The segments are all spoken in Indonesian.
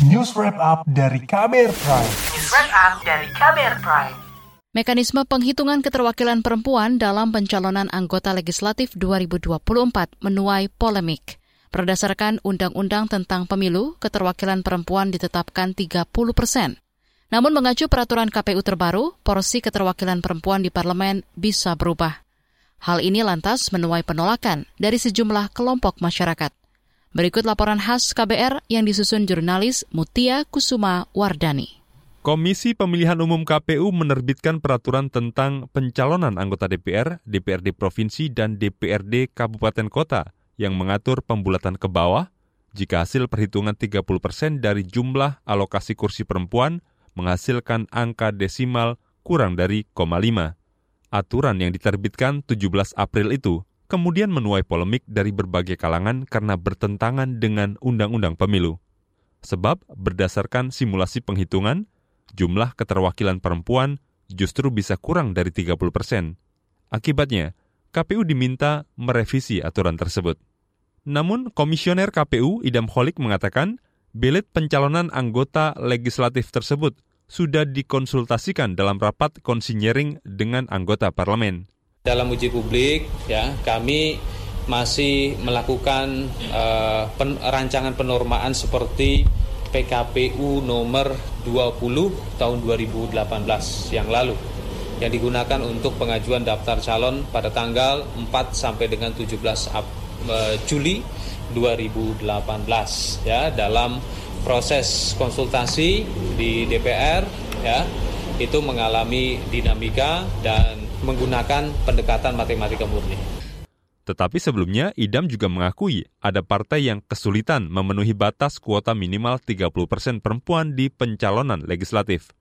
News Wrap Up dari KBR Prime. News Wrap Up dari KBR Prime. Mekanisme penghitungan keterwakilan perempuan dalam pencalonan anggota legislatif 2024 menuai polemik. Berdasarkan Undang-Undang tentang Pemilu, keterwakilan perempuan ditetapkan 30 persen. Namun mengacu peraturan KPU terbaru, porsi keterwakilan perempuan di parlemen bisa berubah. Hal ini lantas menuai penolakan dari sejumlah kelompok masyarakat. Berikut laporan khas KBR yang disusun jurnalis Mutia Kusuma Wardani. Komisi Pemilihan Umum KPU menerbitkan peraturan tentang pencalonan anggota DPR, DPRD Provinsi, dan DPRD Kabupaten Kota yang mengatur pembulatan ke bawah jika hasil perhitungan 30 persen dari jumlah alokasi kursi perempuan menghasilkan angka desimal kurang dari 0,5. Aturan yang diterbitkan 17 April itu kemudian menuai polemik dari berbagai kalangan karena bertentangan dengan Undang-Undang Pemilu. Sebab berdasarkan simulasi penghitungan, jumlah keterwakilan perempuan justru bisa kurang dari 30 persen. Akibatnya, KPU diminta merevisi aturan tersebut. Namun, Komisioner KPU Idam Holik mengatakan, belit pencalonan anggota legislatif tersebut sudah dikonsultasikan dalam rapat konsinyering dengan anggota parlemen. Dalam uji publik, ya kami masih melakukan uh, pen, rancangan penormaan seperti PKPU nomor 20 tahun 2018 yang lalu yang digunakan untuk pengajuan daftar calon pada tanggal 4 sampai dengan 17 Ap, uh, Juli 2018 ya dalam proses konsultasi di DPR ya itu mengalami dinamika dan menggunakan pendekatan matematika murni. Tetapi sebelumnya, Idam juga mengakui ada partai yang kesulitan memenuhi batas kuota minimal 30 persen perempuan di pencalonan legislatif.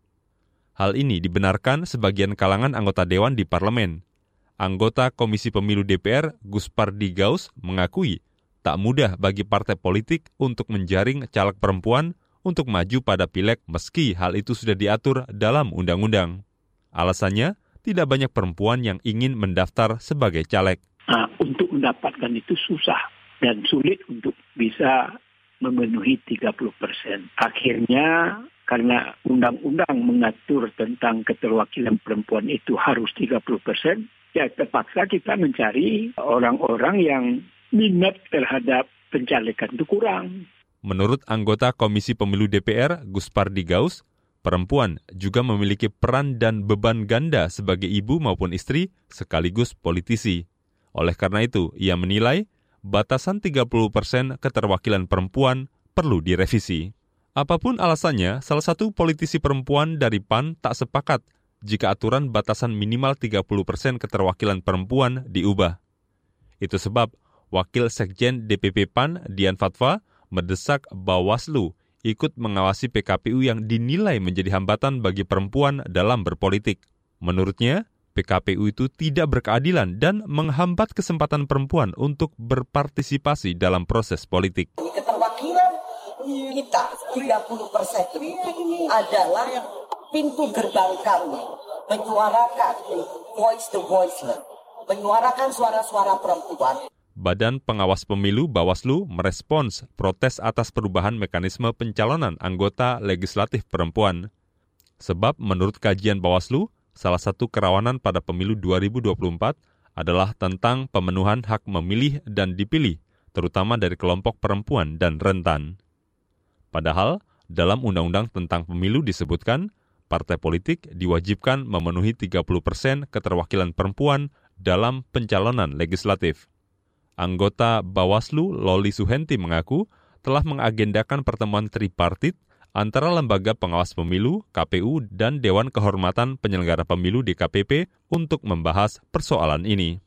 Hal ini dibenarkan sebagian kalangan anggota Dewan di parlemen. Anggota Komisi Pemilu DPR, Guspardi Gaus, mengakui tak mudah bagi partai politik untuk menjaring caleg perempuan untuk maju pada pileg meski hal itu sudah diatur dalam undang-undang. Alasannya, tidak banyak perempuan yang ingin mendaftar sebagai caleg. Nah, untuk mendapatkan itu susah dan sulit untuk bisa memenuhi 30 persen. Akhirnya karena undang-undang mengatur tentang keterwakilan perempuan itu harus 30 persen, ya terpaksa kita mencari orang-orang yang minat terhadap pencalekan itu kurang. Menurut anggota Komisi Pemilu DPR, Guspardi Gaus, Perempuan juga memiliki peran dan beban ganda sebagai ibu maupun istri sekaligus politisi. Oleh karena itu, ia menilai batasan 30 persen keterwakilan perempuan perlu direvisi. Apa pun alasannya, salah satu politisi perempuan dari PAN tak sepakat jika aturan batasan minimal 30 persen keterwakilan perempuan diubah. Itu sebab Wakil Sekjen DPP PAN Dian Fatwa mendesak Bawaslu ikut mengawasi PKPU yang dinilai menjadi hambatan bagi perempuan dalam berpolitik. Menurutnya, PKPU itu tidak berkeadilan dan menghambat kesempatan perempuan untuk berpartisipasi dalam proses politik. Keterwakilan kita 30 persen adalah pintu gerbang kami menyuarakan voice to voice, menyuarakan suara-suara perempuan. Badan Pengawas Pemilu Bawaslu merespons protes atas perubahan mekanisme pencalonan anggota legislatif perempuan. Sebab menurut kajian Bawaslu, salah satu kerawanan pada pemilu 2024 adalah tentang pemenuhan hak memilih dan dipilih, terutama dari kelompok perempuan dan rentan. Padahal, dalam Undang-Undang tentang Pemilu disebutkan, partai politik diwajibkan memenuhi 30 persen keterwakilan perempuan dalam pencalonan legislatif. Anggota Bawaslu Loli Suhenti mengaku telah mengagendakan pertemuan tripartit antara Lembaga Pengawas Pemilu, KPU, dan Dewan Kehormatan Penyelenggara Pemilu DKPP untuk membahas persoalan ini.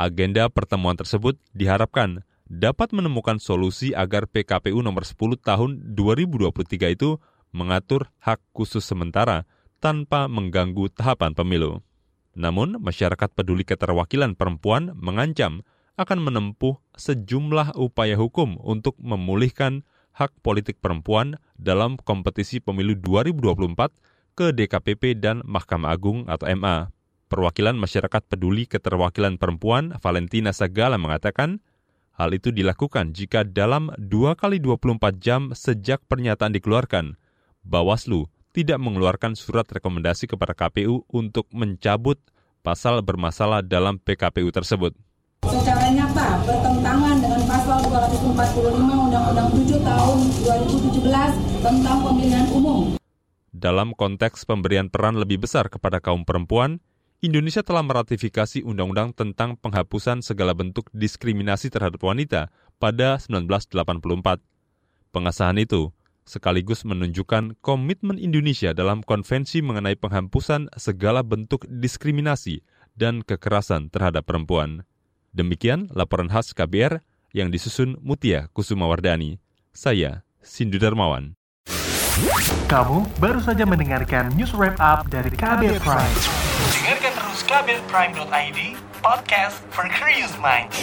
Agenda pertemuan tersebut diharapkan dapat menemukan solusi agar PKPU nomor 10 tahun 2023 itu mengatur hak khusus sementara tanpa mengganggu tahapan pemilu. Namun, masyarakat peduli keterwakilan perempuan mengancam akan menempuh sejumlah upaya hukum untuk memulihkan hak politik perempuan dalam kompetisi pemilu 2024 ke DKPP dan Mahkamah Agung atau MA. Perwakilan Masyarakat Peduli Keterwakilan Perempuan Valentina Sagala mengatakan, Hal itu dilakukan jika dalam 2 kali 24 jam sejak pernyataan dikeluarkan, Bawaslu tidak mengeluarkan surat rekomendasi kepada KPU untuk mencabut pasal bermasalah dalam PKPU tersebut. Secara nyata bertentangan dengan pasal 245 Undang-Undang 7 tahun 2017 tentang pemilihan umum. Dalam konteks pemberian peran lebih besar kepada kaum perempuan, Indonesia telah meratifikasi Undang-Undang tentang penghapusan segala bentuk diskriminasi terhadap wanita pada 1984. Pengasahan itu sekaligus menunjukkan komitmen Indonesia dalam konvensi mengenai penghapusan segala bentuk diskriminasi dan kekerasan terhadap perempuan. Demikian laporan khas KBR yang disusun Mutia Kusumawardani. Saya, Sindu Darmawan. Kamu baru saja mendengarkan news wrap up dari KBR Prime. Dengarkan terus kbrprime.id, podcast for curious minds.